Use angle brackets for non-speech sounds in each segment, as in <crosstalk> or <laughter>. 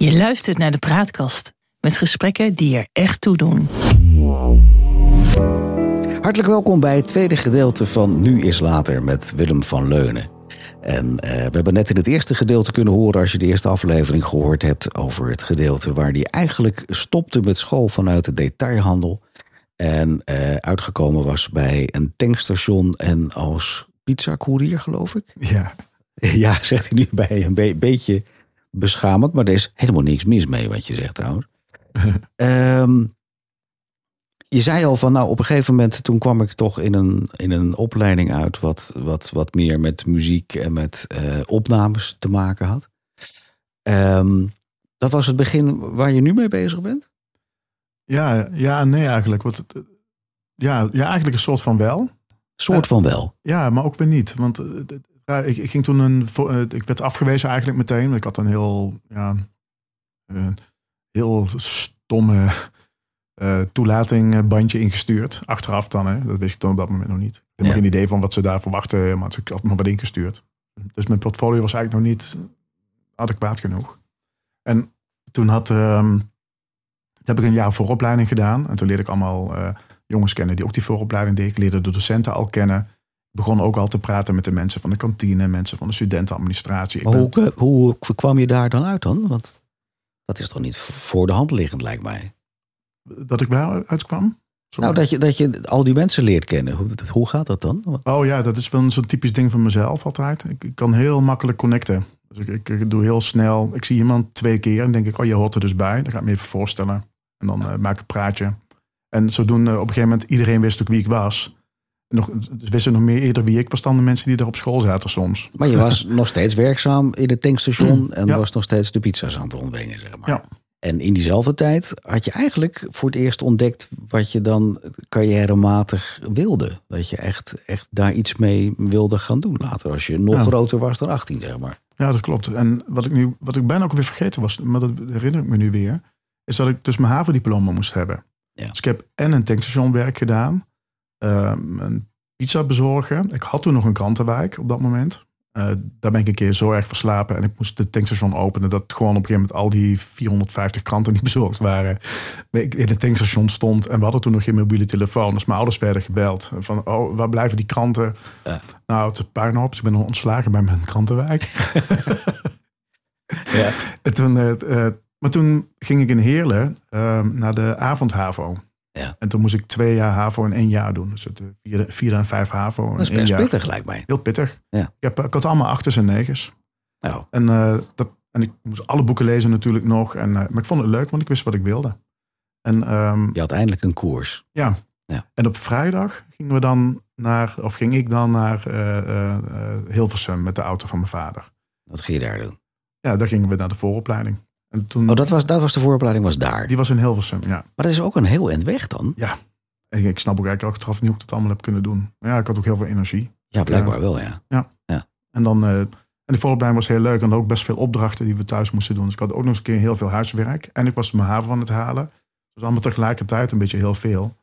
Je luistert naar de Praatkast met gesprekken die er echt toe doen. Hartelijk welkom bij het tweede gedeelte van Nu is Later met Willem van Leunen. En eh, we hebben net in het eerste gedeelte kunnen horen, als je de eerste aflevering gehoord hebt, over het gedeelte waar hij eigenlijk stopte met school vanuit de detailhandel. En eh, uitgekomen was bij een tankstation en als pizzacourier, geloof ik. Ja. <laughs> Ja, zegt hij nu bij een be- beetje beschamend, maar er is helemaal niks mis mee wat je zegt trouwens. <laughs> Ehm, je zei al van, nou op een gegeven moment toen kwam ik toch in een, in een opleiding uit wat, wat, wat meer met muziek en met eh, opnames te maken had. Ehm, dat was het begin waar je nu mee bezig bent? Ja, ja, nee eigenlijk. Wat, ja, ja, eigenlijk een soort van wel. Soort van wel. Ja, maar ook weer niet. Want eh, ja, ik, ik ging toen een. eh, Ik werd afgewezen eigenlijk meteen. Ik had een heel. Ja, een heel stomme eh toelatingbandje ingestuurd. Achteraf dan, hè. Dat wist ik dan op dat moment nog niet. Ik had Ja. geen idee van wat ze daar verwachten. Maar ik had maar wat ingestuurd. Dus mijn portfolio was eigenlijk nog niet adequaat genoeg. En toen had. ehm, heb ik een jaar vooropleiding gedaan. En toen leerde ik allemaal eh, jongens kennen die ook die vooropleiding deden. Ik leerde de docenten al kennen. Begon ook al te praten met de mensen van de kantine, mensen van de studentenadministratie. Maar ben- hoe, hoe kwam je daar dan uit dan? Want dat is toch niet voor de hand liggend, lijkt mij. dat ik wel uitkwam? Sorry. Nou, dat je, dat je al die mensen leert kennen. Hoe, hoe gaat dat dan? Oh ja, dat is wel zo'n typisch ding van mezelf altijd. Ik, ik kan heel makkelijk connecten. Dus ik, ik, ik doe heel snel. Ik zie iemand twee keer en denk ik, oh, je hoort er dus bij. Dan ga ik me even voorstellen. En dan eh, maak ik een praatje. En zodoende op een gegeven moment, iedereen wist ook wie ik was. Nog, wisten nog meer eerder wie ik was dan de mensen die er op school zaten soms. Maar je was <laughs> nog steeds werkzaam in het tankstation <clears throat> en Ja. was nog steeds de pizza's aan het rondbrengen, zeg maar. Ja. En in diezelfde tijd had je eigenlijk voor het eerst ontdekt wat je dan carrièrematig wilde. Dat je echt, echt daar iets mee wilde gaan doen later, als je nog Ja. groter was dan 18, zeg maar. Ja, dat klopt. En wat ik nu, wat ik bijna ook weer vergeten was, maar dat herinner ik me nu weer, is dat ik dus mijn havendiploma moest hebben. Ja. Dus ik heb en een tankstationwerk gedaan, ehm, een pizza bezorgen. Ik had toen nog een krantenwijk op dat moment. Eh, daar ben ik een keer zo erg verslapen en ik moest de tankstation openen dat gewoon op een gegeven moment al die 450 kranten niet <laughs> bezorgd waren. Ik in het tankstation stond en we hadden toen nog geen mobiele telefoon. Dus mijn ouders werden gebeld van, oh, waar blijven die kranten? Ja. Nou, het puinhoop. Dus ik ben ontslagen bij mijn krantenwijk. Ja. <laughs> En toen, eh, eh, maar toen ging ik in Heerlen eh, naar de avondhavo. Ja. En toen moest ik twee jaar HAVO in één jaar doen. Dus het eh, vierde, vierde en vijf HAVO in Dat is één best jaar. pittig, lijkt mij. Heel pittig. Ja. Ik, heb, ik had allemaal achters en negens. Nou, En, eh, dat, en ik moest alle boeken lezen natuurlijk nog. En, eh, maar ik vond het leuk, want ik wist wat ik wilde. En ehm, je had eindelijk een koers. ja. Ja. En op vrijdag gingen we dan naar, of ging ik dan naar Hilversum met de auto van mijn vader. Wat ging je daar doen? Ja, daar gingen we naar de vooropleiding. En toen, Oh, dat was, dat was de vooropleiding, was daar. die was in Hilversum, ja. Maar dat is ook een heel eind weg dan. Ja. En ik snap ook eigenlijk achteraf niet hoe ik dat allemaal heb kunnen doen. Maar ja, ik had ook heel veel energie. Ja, blijkbaar wel, ja. En dan, eh, en de vooropleiding was heel leuk. En ook best veel opdrachten die we thuis moesten doen. Dus ik had ook nog eens een keer heel veel huiswerk. En ik was mijn haven aan het halen. Dus allemaal tegelijkertijd een beetje heel veel.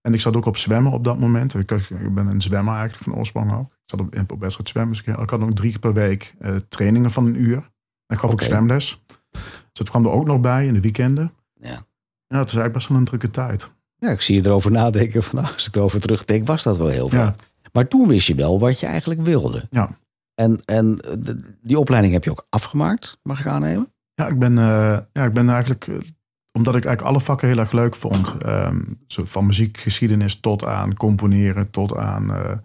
En ik zat ook op zwemmen op dat moment. Ik, ik ben een zwemmer eigenlijk van oorsprong ook. Ik zat op, op wedstrijd zwemmen. Dus ik, ik had ook drie keer per week eh, trainingen van een uur. En ik gaf Oké. ook zwemles. Dus dat kwam er ook nog bij in de weekenden. Ja. Ja, het was eigenlijk best wel een drukke tijd. Ja, ik zie je erover nadenken. Van, nou, als ik erover terugdenk, was dat wel heel veel. Ja. Maar toen wist je wel wat je eigenlijk wilde. Ja. En, en de- die opleiding heb je ook afgemaakt, mag ik aannemen? Ja, ik ben, eh, ja, ik ben eigenlijk, eh, omdat ik eigenlijk alle vakken heel erg leuk vond. ehm, zo van muziekgeschiedenis tot aan componeren, tot aan eh,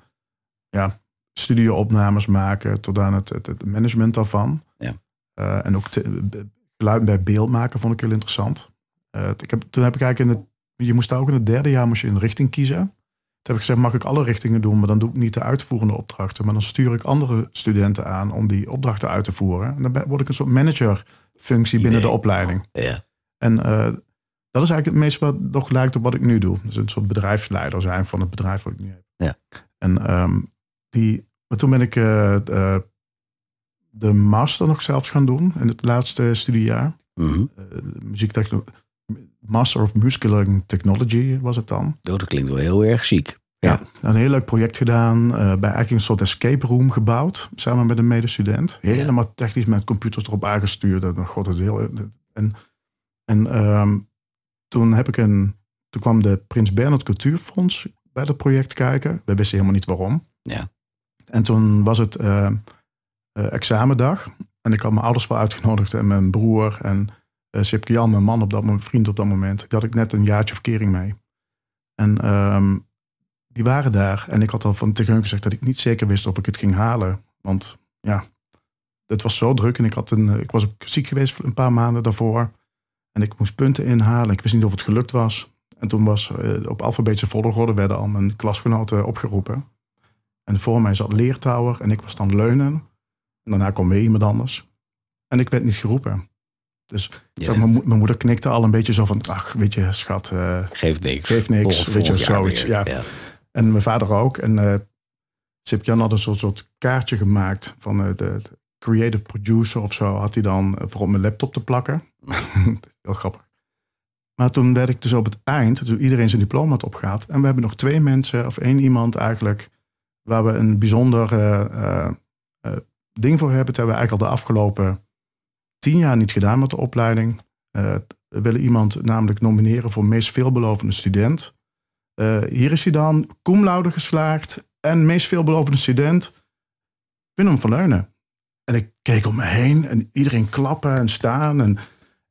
ja, studioopnames maken, tot aan het, het, het management daarvan. Ja. Eh, en ook te- geluid bij beeld maken vond ik heel interessant. Eh, ik heb, toen heb ik eigenlijk in het, je moest daar ook in het derde jaar moest je een richting kiezen. Toen heb ik gezegd, mag ik alle richtingen doen, maar dan doe ik niet de uitvoerende opdrachten. Maar dan stuur ik andere studenten aan om die opdrachten uit te voeren. En dan ben- word ik een soort managerfunctie binnen de opleiding. Ja. En eh, dat is eigenlijk het meest wat nog lijkt op wat ik nu doe. Dus een soort bedrijfsleider zijn van het bedrijf wat ik nu heb. Ja. En ehm, die, maar toen ben ik eh, de, master nog zelfs gaan doen in het laatste studiejaar. Mhm. Eh, muziektechno- Master of Muscular Technology was het dan. Oh, dat klinkt wel heel erg chic. Ja. Ja, een heel leuk project gedaan. eh, bij eigenlijk een soort escape room gebouwd. Samen met een medestudent. Helemaal technisch met computers erop aangestuurd. En, God, het heel, En, en ehm, toen heb ik een. Toen kwam de Prins Bernhard Cultuurfonds bij het project kijken. We wisten helemaal niet waarom. Ja. En toen was het eh, eh, examendag. En ik had mijn ouders wel uitgenodigd en mijn broer en uh, Jan, mijn man op dat moment, vriend op dat moment. Had ik net een jaartje verkering mee. En ehm, die waren daar. En ik had al van tegen hun gezegd dat ik niet zeker wist of ik het ging halen. Want ja, het was zo druk. En ik, had een, ik was ook ziek geweest een paar maanden daarvoor. En ik moest punten inhalen. Ik wist niet of het gelukt was. En toen was uh, op alfabetische volgorde werden al mijn klasgenoten opgeroepen. En voor mij zat Leertouwer en ik was dan Leunen. Daarna kwam weer iemand anders. En ik werd niet geroepen. Dus zeg, mijn, mijn, moeder knikte al een beetje zo van, ach, weet je, schat. Uh, geeft niks. Geeft niks, weet je, zoiets. Ja. ja. En mijn vader ook. En uh, Sip Jan had een soort, soort kaartje gemaakt van uh, de, de, creative producer of zo. Had hij dan voor op mijn laptop te plakken. <laughs> Heel grappig. Maar toen werd ik dus op het eind, toen iedereen zijn diploma had opgehaald. En we hebben nog twee mensen, of één iemand eigenlijk, waar we een bijzonder ding voor hebben. Dat hebben we eigenlijk al de afgelopen tien jaar niet gedaan met de opleiding. Uh, we willen iemand namelijk nomineren voor meest veelbelovende student. Uh, hier is hij dan, cum laude geslaagd en meest veelbelovende student, Willem van Leunen. En ik keek om me heen en iedereen klappen en staan en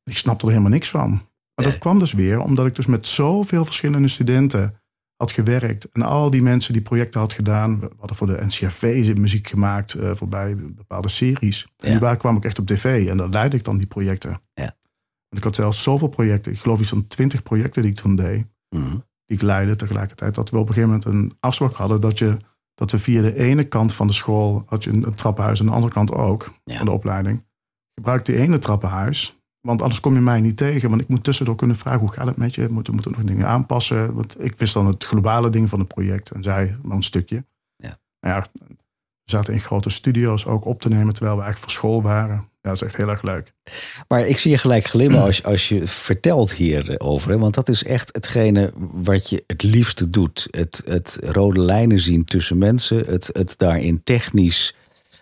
ik snapte er helemaal niks van. Maar dat kwam dus weer omdat ik dus met zoveel verschillende studenten had gewerkt. En al die mensen die projecten had gedaan. We hadden voor de NCRV muziek gemaakt uh, voorbij bepaalde series. En ja. kwam ik echt op tv. En daar leidde ik dan die projecten. Ja. Ik had zelfs zoveel projecten. Ik geloof iets van twintig projecten die ik toen deed. Mm. Die ik leidde tegelijkertijd. Dat we op een gegeven moment een afspraak hadden. Dat, je, dat we via de ene kant van de school had je een, trappenhuis. En de andere kant ook. Ja. Van de opleiding. Gebruik die ene trappenhuis. Want anders kom je mij niet tegen. Want ik moet tussendoor kunnen vragen, hoe gaat het met je? Moeten we nog dingen aanpassen? Want ik wist dan het globale ding van het project. En zij maar een stukje. Ja. Nou ja, we zaten in grote studio's ook op te nemen. Terwijl we eigenlijk voor school waren. Ja, dat is echt heel erg leuk. Maar ik zie je gelijk glimmen <clears throat> als, als je vertelt hierover. Hè? Want dat is echt hetgene wat je het liefste doet. Het, het rode lijnen zien tussen mensen. Het, het daarin technisch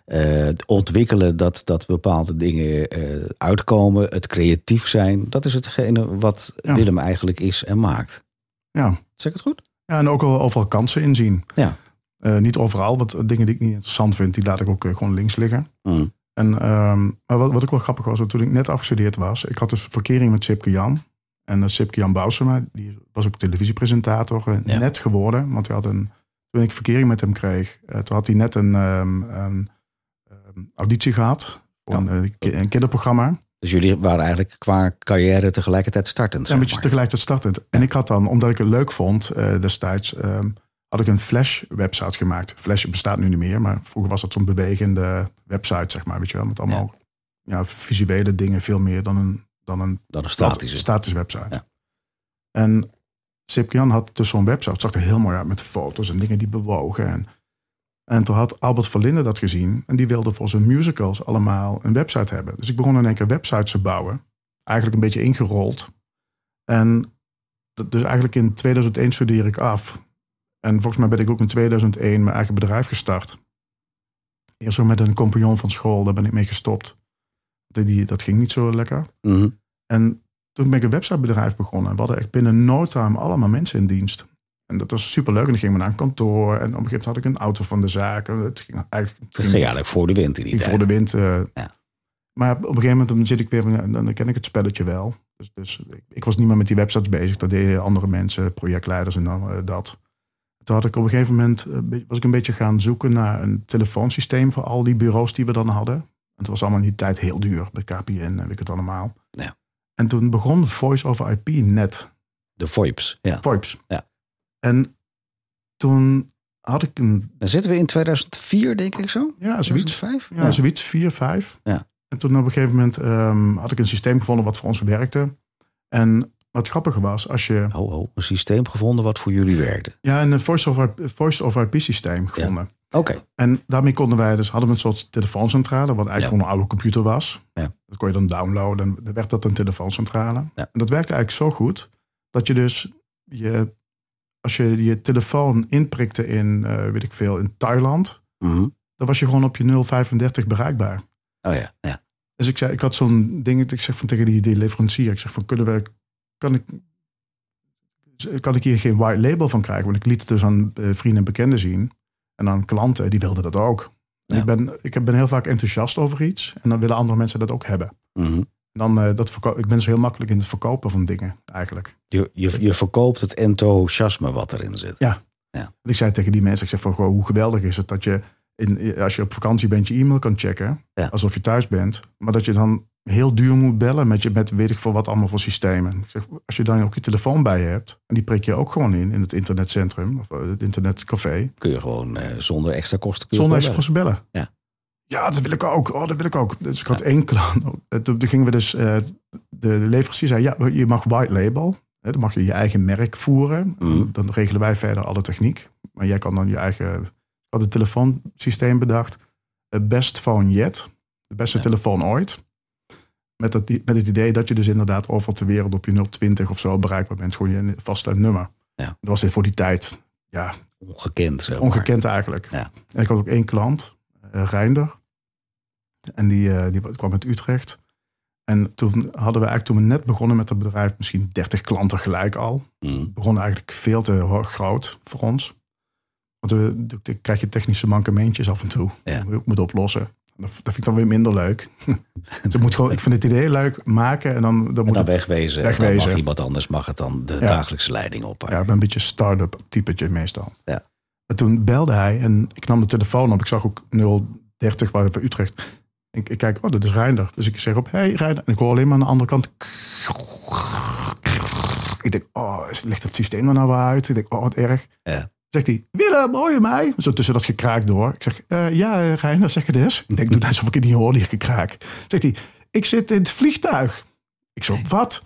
uh, ontwikkelen dat, dat bepaalde dingen uh, uitkomen, het creatief zijn. Dat is hetgene wat Ja. Willem eigenlijk is en maakt. Ja. Zeg ik het goed? ja, en ook overal kansen inzien. Ja. Eh, niet overal, want dingen die ik niet interessant vind, die laat ik ook eh, gewoon links liggen. Mm. En, ehm, maar wat, wat ook wel grappig was, toen ik net afgestudeerd was, ik had dus verkering met Sipke Jan. En Sipke Jan Bousema, die was ook televisiepresentator, eh, Ja. net geworden. Want hij had een, toen ik verkering met hem kreeg, eh, toen had hij net een, ehm, een auditie gehad voor Ja. een, eh, een kinderprogramma. Dus jullie waren eigenlijk qua carrière tegelijkertijd startend. Ja, een beetje maar. tegelijkertijd startend. En ik had dan, omdat ik het leuk vond eh, destijds, ehm, had ik een Flash-website gemaakt. Flash bestaat nu niet meer, maar vroeger was dat zo'n bewegende website, zeg maar, weet je wel, met allemaal ja. visuele dingen, veel meer dan een, dan een Dan een statische. statische website. Ja. En Sipke-Jan had dus zo'n website, het zag er heel mooi uit met foto's en dingen die bewogen. En, en toen had Albert Verlinde dat gezien en die wilde voor zijn musicals allemaal een website hebben. Dus ik begon in één keer websites te bouwen, eigenlijk een beetje ingerold. En dus eigenlijk in 2001 studeer ik af. En volgens mij ben ik ook in 2001 mijn eigen bedrijf gestart. Eerst zo met een compagnon van school, daar ben ik mee gestopt. Die, die- dat ging niet zo lekker. Mhm. En toen ben ik een websitebedrijf begonnen. We hadden echt binnen no time allemaal mensen in dienst. En dat was superleuk. En dan gingen we naar een kantoor. En op een gegeven moment had ik een auto van de zaak. En Het ging eigenlijk, Het ging eigenlijk voor de wind in die ging tijd. voor de wind. eh. Ja. Maar op een gegeven moment dan zit ik weer, dan ken ik het spelletje wel. Dus, dus ik, ik was niet meer met die websites bezig. Dat deden andere mensen, projectleiders en dan eh, dat. Toen had ik op een gegeven moment, eh, was ik een beetje gaan zoeken naar een telefoonsysteem voor al die bureaus die we dan hadden. En het was allemaal in die tijd heel duur, bij KPN en weet ik het allemaal. Ja. En toen begon Voice over IP net, De VoIPs. Ja. VoIPs. Ja. En toen had ik een, Dan zitten we in 2004, denk ik zo. ja, zoiets. 2005? Ja, zoiets, vier, vijf. Ja. En toen op een gegeven moment ehm, had ik een systeem gevonden wat voor ons werkte. En wat grappige was, als je Ho, ho, een systeem gevonden wat voor jullie werkte. ja, een voice over, voice over IP systeem gevonden. Oké. En daarmee konden wij dus, hadden we een soort telefooncentrale, wat eigenlijk Ja. gewoon een oude computer was. Ja. Dat kon je dan downloaden en dan werd dat een telefooncentrale. Ja. En dat werkte eigenlijk zo goed dat je dus, je, als je je telefoon inprikte in, eh, weet ik veel, in Thailand, Mhm. dan was je gewoon op je 035 bereikbaar. Oh ja, ja. Dus ik zei, ik had zo'n ding, ik zeg van tegen die, die leverancier, ik zeg van kunnen we, kan ik, kan ik hier geen white label van krijgen? Want ik liet het dus aan eh, vrienden en bekenden zien. En aan klanten, die wilden dat ook. Ja. Ik, ben, ik ben heel vaak enthousiast over iets. En dan willen andere mensen dat ook hebben. Mhm. En dan, eh, dat ik ben zo heel makkelijk in het verkopen van dingen, eigenlijk. je, je, je verkoopt het enthousiasme wat erin zit. En ik zei tegen die mensen, ik zeg van, goh, hoe geweldig is het dat je, in, als je op vakantie bent, je e-mail kan checken. Ja. Alsof je thuis bent. Maar dat je dan heel duur moet bellen met, je, met weet ik veel wat allemaal voor systemen. Ik zeg, als je dan ook je telefoon bij je hebt, en die prik je ook gewoon in, in het internetcentrum, of eh, het internetcafé. Kun je gewoon eh, zonder extra kosten. Zonder extra kosten bellen. Ja. Ja, dat wil ik ook. Oh, dat wil ik ook. Dus ik had één klant. Eh, Toen gingen we dus. eh, de leverancier zei: Ja, je mag white label. Dan mag je je eigen merk voeren. Mhm. Dan regelen wij verder alle techniek. Maar jij kan dan je eigen. Ik had een telefoonsysteem bedacht. eh, Best phone yet. De beste Ja. telefoon ooit. Met het, met het idee dat je dus inderdaad overal ter wereld op je 020 of zo bereikbaar bent. Gewoon je vaste nummer. Ja. Dat was dit voor die tijd. Ja, Ongekend. Zeg maar. Ongekend eigenlijk. Ja. En ik had ook één klant, Reinder. En die, eh, die kwam uit Utrecht. En toen hadden we eigenlijk, toen we net begonnen met het bedrijf, misschien 30 klanten gelijk al. Mhm. Het begon eigenlijk veel te groot voor ons. Want we, dan krijg je technische mankementjes af en toe. Ja. Die moet oplossen. Dat, dat vind ik dan weer minder leuk. <laughs> dus ik, moet gewoon, ik vind het idee leuk maken en dan, dan En moet dan het... wegwezen. wegwezen. Dan mag iemand anders mag het dan de dagelijkse leiding op. Ja, ik ben een beetje start-up typetje meestal. Ja. En toen belde hij en ik nam de telefoon op. Ik zag ook 030 waar voor Utrecht. Ik, ik kijk, oh, dat is Reinder. Dus ik zeg op, hey Reinder. En ik hoor alleen maar aan de andere kant. Ik denk, oh, ligt het systeem er nou wel uit? Ik denk, oh, wat erg. Ja. Zegt hij, Willem, hoor je mij? Zo tussen dat gekraak door. Ik zeg, eh, ja, eh, Reinder, zeg het eens. Ik denk, doe net alsof ik het niet hoor, die gekraak. Zegt hij, ik zit in het vliegtuig. Ik zo, wat?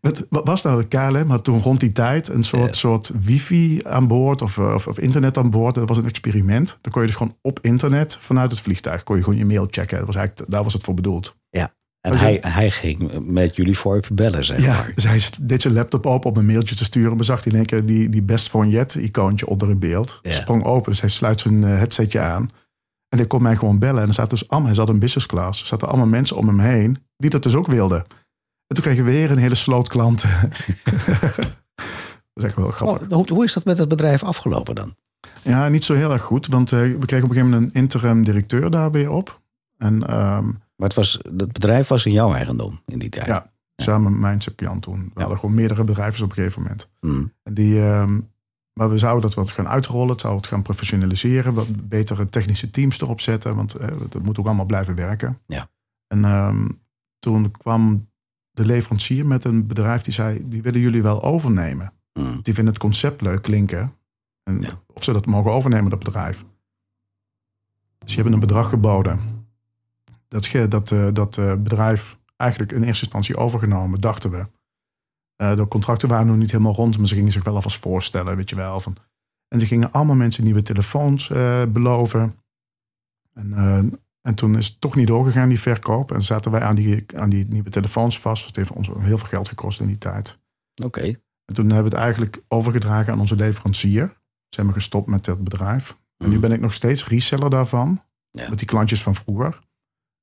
Wat was nou? De KLM had toen rond die tijd een soort, Ja. soort wifi aan boord of, eh, of, of internet aan boord. Dat was een experiment. Dan kon je dus gewoon op internet vanuit het vliegtuig kon je gewoon je mail checken. Dat was eigenlijk, daar was het voor bedoeld. En Was hij, hij ging met jullie VoIP bellen, zeg Ja, maar. dus hij deed zijn laptop open om een mailtje te sturen. Maar zag hij in één keer die, die Best Phone Yet icoontje onder in beeld. Ja. Sprong open, dus hij sluit zijn eh, headsetje aan. En hij kon mij gewoon bellen. En er zaten dus allemaal, hij zat in business class. Er zaten allemaal mensen om hem heen die dat dus ook wilden. En toen kregen we weer een hele sloot klanten. <laughs> dat is echt wel grappig. Oh, hoe, hoe is dat met het bedrijf afgelopen dan? Ja, niet zo heel erg goed. Want eh, we kregen op een gegeven moment een interim directeur daar weer op. En ehm, Maar het, was, het bedrijf was in jouw eigendom in die tijd. Ja. samen met mijn Jan toen. We Ja. hadden gewoon meerdere bedrijven op een gegeven moment. Mm. En die, ehm, maar we zouden dat wat gaan uitrollen. Het zou het gaan professionaliseren. Wat betere technische teams erop zetten. Want eh, dat moet ook allemaal blijven werken. Ja. En ehm, toen kwam de leverancier met een bedrijf die zei... die willen jullie wel overnemen. Mm. Die vinden het concept leuk klinken. En Ja. Of ze dat mogen overnemen, dat bedrijf. Dus hebben een bedrag geboden. Dat, dat, eh, dat eh, bedrijf eigenlijk in eerste instantie overgenomen, dachten we. Eh, de contracten waren nog niet helemaal rond, maar ze gingen zich wel alvast voorstellen, weet je wel. Van. En ze gingen allemaal mensen nieuwe telefoons beloven. En, en toen is het toch niet doorgegaan, die verkoop. En zaten wij aan die, aan die nieuwe telefoons vast. Dat heeft ons heel veel geld gekost in die tijd. Oké. En toen hebben we het eigenlijk overgedragen aan onze leverancier. Ze hebben gestopt met dat bedrijf. En nu Mm. ben ik nog steeds reseller daarvan. Ja. Met die klantjes van vroeger.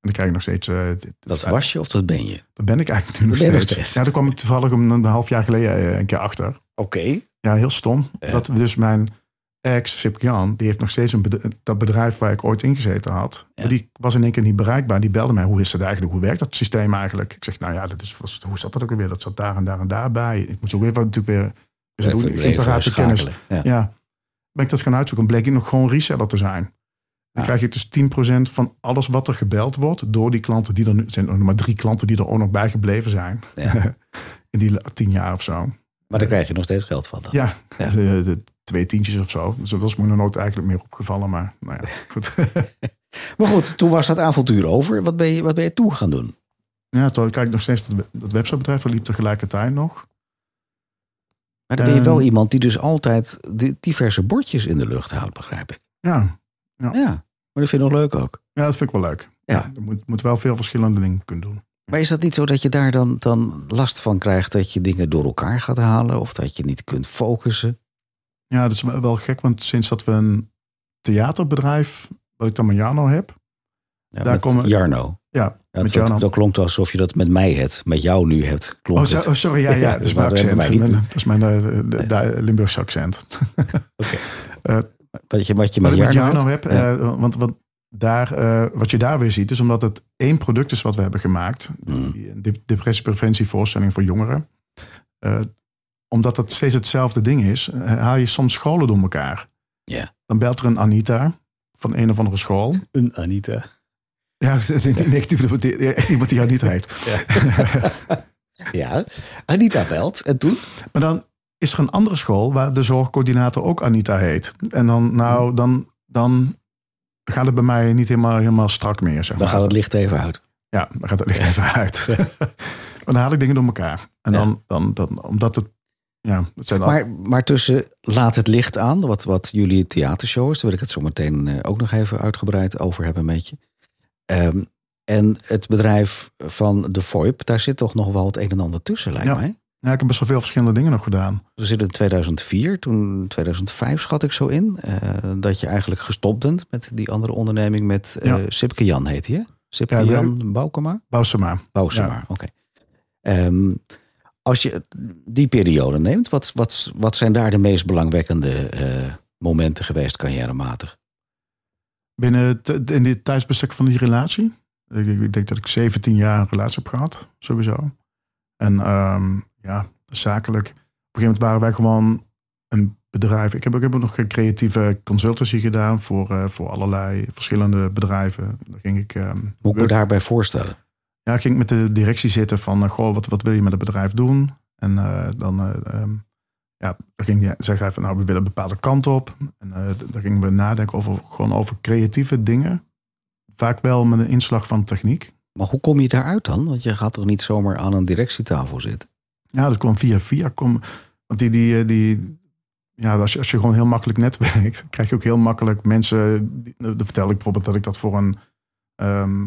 En dan krijg ik nog steeds... eh, dit- Dat dit- was je of dat ben je? Dat ben ik eigenlijk nu nog steeds. nog steeds. Ja, daar kwam ik toevallig een, een half jaar geleden eh, een keer achter. Oké. Ja, heel stom. Ja. Dat dus mijn ex, Ciprian, die heeft nog steeds een bed- dat bedrijf waar ik ooit ingezeten had. Ja. Die was in één keer niet bereikbaar. Die belde mij, hoe is het eigenlijk? Hoe werkt dat systeem eigenlijk? Ik zeg, nou ja, dat is, hoe zat dat ook alweer? Dat zat daar en daar en daar bij. Ik moest ook even natuurlijk weer... Dus Even- doen, kennis. Ja. Ja. Ben ik dat gaan uitzoeken, bleek ik nog gewoon reseller te zijn. Dan Ja. krijg je dus 10% van alles wat er gebeld wordt door die klanten die er nu zijn. Er nog maar drie klanten die er ook nog bij gebleven zijn. Ja. <laughs> In die tien jaar of zo. Maar daar krijg je nog steeds geld van. Dan. Ja, Ja. De, de twee tientjes of zo. Dus dat was me nog nooit eigenlijk meer opgevallen. Maar nou ja, goed. <laughs> Maar goed, toen was dat avontuur over. Wat ben je, wat ben je toen gaan doen? ja, toen krijg ik nog steeds dat, dat websitebedrijf. Dat liep tegelijkertijd nog. Maar dan ben je wel Ehm. iemand die dus altijd diverse bordjes in de lucht houdt, begrijp ik. Ja, Ja, maar dat vind je nog leuk ook. ja dat vind ik wel leuk. Ja. Je moet, moet wel veel verschillende dingen kunnen doen. Maar is dat niet zo dat je daar dan, dan last van krijgt dat je dingen door elkaar gaat halen? Of dat je niet kunt focussen? Ja, dat is wel gek. Want sinds dat we een theaterbedrijf, wat ik dan met Jano heb. Ja, Daar met komen- Jarno. Ja, Ja, Met dat, dan? dat klonk alsof je dat met mij hebt. Met jou nu hebt. Klonk Oh, het. oh, sorry, ja, <laughs> ja, dat is mijn accent. Dat is mijn de- Limburgse accent. <laughs> Oké. Eh, Wat je, wat je Wat met Jarno hebt? heb, eh, want wat, daar, eh, wat je daar weer ziet, is omdat het één product is wat we hebben gemaakt. Mm. Die depressiepreventievoorstelling voor jongeren. Omdat het steeds hetzelfde ding is, eh, haal je soms scholen door elkaar. Ja. Dan belt er een Anita van een of andere school. Een Anita. Ja, <laughs> negatief, iemand die Anita heet. <laughs> Ja, Anita belt. En toen? Maar dan is er een andere school waar de zorgcoördinator ook Anita heet. En dan, nou, dan, dan gaat het bij mij niet helemaal, helemaal strak meer. Zeg Dan maar. gaat het licht even uit. Ja, dan gaat het licht even uit. <laughs> maar dan haal ik dingen door elkaar. En Ja. dan, dan, dan, omdat het, ja, zijn Maar, maar tussen Laat het licht aan, wat, wat jullie theatershow is, daar wil ik het zo meteen eh, ook nog even uitgebreid over hebben met je. Ehm, en het bedrijf van de VoIP, daar zit toch nog wel het een en ander tussen, lijkt Ja. mij. ja, ik heb best wel veel verschillende dingen nog gedaan. We zitten in 2004, toen 2005 schat ik zo in, eh, dat je eigenlijk gestopt bent met die andere onderneming met eh Ja. Sipke Jan heet hè? Sipke Ja, Jan Boukema? Bousema. Bousema, Ja. oké. Ehm, als je die periode neemt, wat, wat, wat zijn daar de meest belangwekkende eh, momenten geweest carrièrematig? Binnen het, in dit tijdsbestek van die relatie. Ik, ik denk dat ik 17 jaar een relatie heb gehad, sowieso. En ehm, ja, zakelijk. Op een gegeven moment waren wij gewoon een bedrijf. Ik heb, ik heb ook nog een creatieve consultancy gedaan voor, eh, voor allerlei verschillende bedrijven. Daar ging ik. Moet ik me work- daarbij voorstellen? Ja, ik ging met de directie zitten van, eh, goh, wat, wat wil je met het bedrijf doen? En eh, dan, eh, ehm, ja, ging je, zeg hij van, nou, we willen een bepaalde kant op. En d- dan gingen we nadenken over, gewoon over creatieve dingen. Vaak wel met een inslag van techniek. Maar hoe kom je daaruit dan? Want je gaat toch niet zomaar aan een directietafel zitten? Ja, dat kwam via via. Kom, want die, die, die, ja, als je, als je gewoon heel makkelijk netwerkt, <laughs> krijg je ook heel makkelijk mensen. die- Dan vertel ik bijvoorbeeld dat ik dat voor een ehm,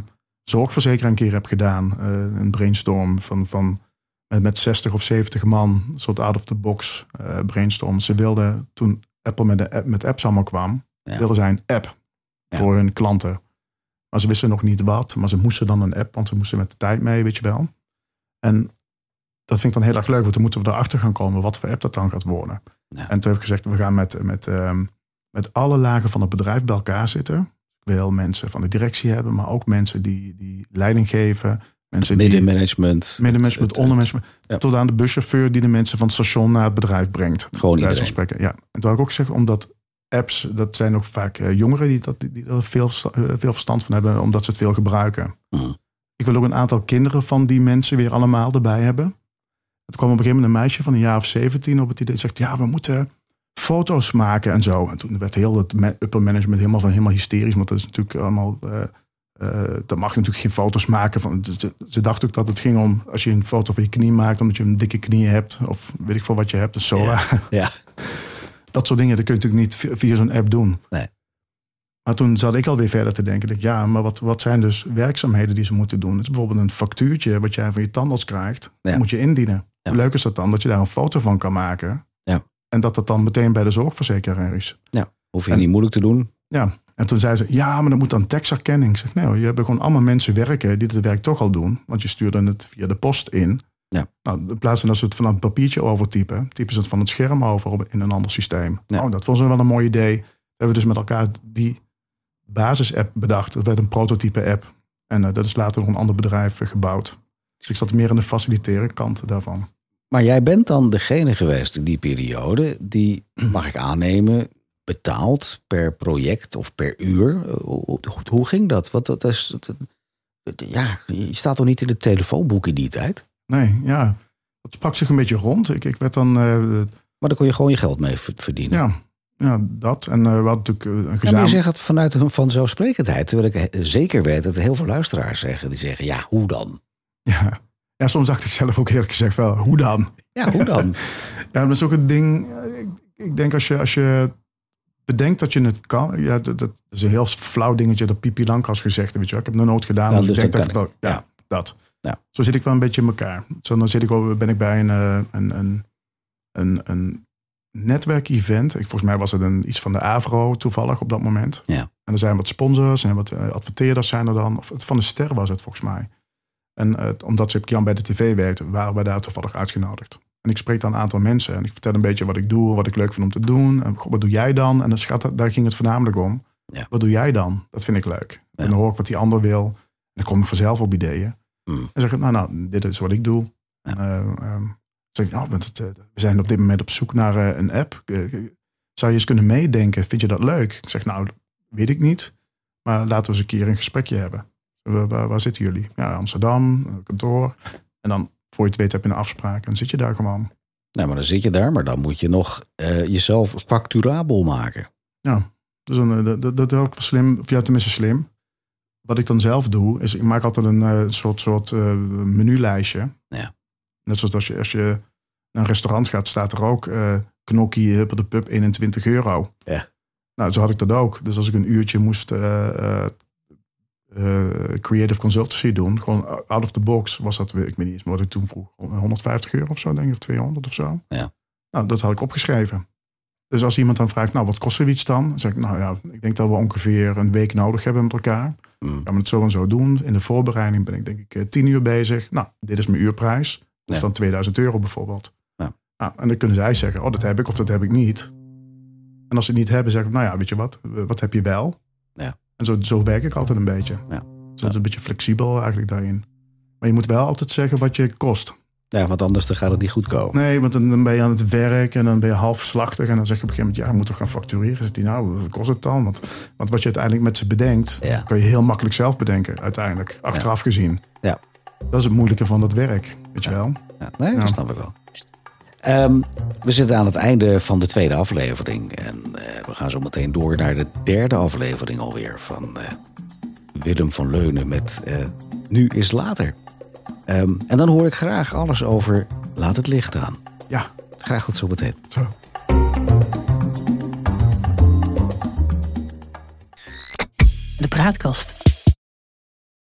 zorgverzekeraar een keer heb gedaan. eh, een brainstorm van, van met, met 60 of 70 man, een soort out-of-the-box eh, brainstorm. Ze wilden toen Apple met, de app, met apps allemaal kwam, Ja. wilden zij een app Ja. voor hun klanten. Maar ze wisten nog niet wat, maar ze moesten dan een app, want ze moesten met de tijd mee, weet je wel. En dat vind ik dan heel erg leuk, want dan moeten we erachter gaan komen wat voor app dat dan gaat worden. Ja. En toen heb ik gezegd, we gaan met, met, ehm, met alle lagen van het bedrijf bij elkaar zitten. Wil mensen van de directie hebben, maar ook mensen die, die leiding geven. Mensen die Middenmanagement. middenmanagement, ondermanagement. ja. Tot aan de buschauffeur die de mensen van het station naar het bedrijf brengt. Gewoon iedereen. spreken, Ja. En toen had ik ook gezegd, omdat apps, dat zijn ook vaak eh, jongeren die, dat, die er veel, eh, veel verstand van hebben, omdat ze het veel gebruiken. Ik wil ook een aantal kinderen van die mensen weer allemaal erbij hebben. Het kwam op een gegeven moment een meisje van een jaar of 17 op het idee. Zegt, ja, we moeten foto's maken en zo. En toen werd heel het upper management helemaal van helemaal hysterisch. Want dat is natuurlijk allemaal. eh eh, dat mag je natuurlijk geen foto's maken. Van, ze, ze dachten ook dat het ging om als je een foto van je knie maakt, omdat je een dikke knie hebt. Of weet ik veel wat je hebt. Een SOA. <laughs> Ja. Dat soort dingen, dat kun je natuurlijk niet via, zo'n app doen. Nee. Maar toen zat ik alweer verder te denken. Dat, ja, maar wat, wat zijn dus werkzaamheden die ze moeten doen? Het is bijvoorbeeld een factuurtje wat jij van je tandarts krijgt. Ja. moet je indienen. Ja. Hoe leuk is dat dan? Dat je daar een foto van kan maken. Ja. En dat dat dan meteen bij de zorgverzekeraar is. Hoef je En- niet moeilijk te doen. Ja. En toen zei ze, ja, maar dan moet dan tekstherkenning. Ik zeg, nee, je hebt gewoon allemaal mensen werken die het werk toch al doen. Want je stuurde het via de post in. Ja. Nou, in plaats van dat ze het van een papiertje overtypen, typen ze het van het scherm over in een ander systeem. Ja. Oh, dat was wel een mooi idee. We hebben dus met elkaar die basis-app bedacht. Dat werd een prototype-app. En eh, dat is later nog een ander bedrijf eh, gebouwd. Dus ik zat meer aan de faciliteren kant daarvan. Maar jij bent dan degene geweest in die periode die, <clears throat> mag ik aannemen, betaald per project of per uur. Eh, Hoe, hoe- ging dat? Wat, dat is, dat- ja, je staat toch niet in het telefoonboek in die tijd? Nee, ja. Dat sprak zich een beetje rond. Ik, ik werd dan... eh, Maar daar kon je gewoon je geld mee verdienen. ja, ja, dat. En eh, we hadden natuurlijk eh, een Ja, maar je gezamenlijk... zegt het vanuit een vanzelfsprekendheid. Terwijl ik eh, zeker weet dat er heel veel luisteraars zeggen. Die zeggen, ja, hoe dan? Ja. Ja, soms dacht ik zelf ook eerlijk gezegd wel, hoe dan? Ja, hoe dan? <laughs> Ja, dat is ook een ding. eh, Ik, ik denk als je, als je bedenkt dat je het kan. Ja, dat, dat is een heel flauw dingetje dat Pipi Lankas gezegd. Weet je wel. Ik heb het nog nooit gedaan, Ja, dus, dus ik denk dat ik het wel... Ja, dat. Ja. Zo zit ik wel een beetje in elkaar. Zo dan zit ik, ben ik bij een, eh, een, een, een, een netwerkevent. Ik, volgens mij was het een, iets van de Avro toevallig op dat moment. Ja. En er zijn wat sponsors en wat eh, adverteerders zijn er dan. Of het van de Ster was het volgens mij. En uh, omdat Jan bij de tv werkte, waren we daar toevallig uitgenodigd. En ik spreek dan een aantal mensen en ik vertel een beetje wat ik doe, wat ik leuk vind om te doen. En wat doe jij dan? En dan schat, daar ging het voornamelijk om. Ja. Wat doe jij dan? Dat vind ik leuk. Ja. En dan hoor ik wat die ander wil. En dan kom ik vanzelf op ideeën. Mm. En zeg ik, nou, nou, dit is wat ik doe. Ja. Eh, ehm, zeg ik, nou, want het, eh, we zijn op dit moment op zoek naar eh, een app. Eh, zou je eens kunnen meedenken? Vind je dat leuk? Ik zeg, nou, weet ik niet. Maar laten we eens een keer een gesprekje hebben. Waar, waar, zitten jullie? Ja, Amsterdam, een kantoor. En dan, voor je het weet, heb je een afspraak. En dan zit je daar gewoon. Nou, maar dan zit je daar, maar dan moet je nog eh, jezelf facturabel maken. Ja, dus dan, eh, dat, dat, is ook slim. Of ja, tenminste slim. Wat ik dan zelf doe, is ik maak altijd een eh, soort, soort eh, menulijstje. Ja. Net zoals als je, als je naar een restaurant gaat, staat er ook eh knokkie, huppel de pub, 21 euro. Ja. Nou, zo had ik dat ook. Dus als ik een uurtje moest eh, creative consultancy doen, gewoon out of the box, was dat, ik weet niet eens wat ik toen vroeg, 150 euro of zo, denk ik, of 200 of zo. Ja. Nou, dat had ik opgeschreven. Dus als iemand dan vraagt, nou, wat kost zoiets dan? Dan zeg ik, nou ja, ik denk dat we ongeveer een week nodig hebben met elkaar. Mm. Gaan we het zo en zo doen. In de voorbereiding ben ik denk ik eh, 10 uur bezig. Nou, dit is mijn uurprijs. Dat is dan 2000 euro bijvoorbeeld. Ja. Nou, en dan kunnen zij zeggen, oh, dat heb ik of dat heb ik niet. En als ze het niet hebben, zeg ik, nou ja, weet je wat, Eh, wat heb je wel? Ja. En zo, zo werk ik altijd een beetje. Ja. Dus dat is een beetje flexibel eigenlijk daarin. Maar je moet wel altijd zeggen wat je kost. Ja, want anders dan gaat het niet goed komen. Nee, want dan ben je aan het werk en dan ben je half slachtig. En dan zeg je op een gegeven moment, ja, we moeten gaan factureren. Zegt hij, nou, wat kost het dan? Want, want wat je uiteindelijk met ze bedenkt, Ja. kan je heel makkelijk zelf bedenken, uiteindelijk. Achteraf gezien. Ja. Dat is het moeilijke van dat werk, weet je wel. Ja, nee, Ja. dat snap ik wel. Ehm, we zitten aan het einde van de tweede aflevering. En eh, we gaan zo meteen door naar de derde aflevering alweer van eh, Willem van Leunen met eh, Nu is Later. Ehm, en dan hoor ik graag alles over Laat het licht aan. Ja, Graag tot zo meteen. zo. De praatkast.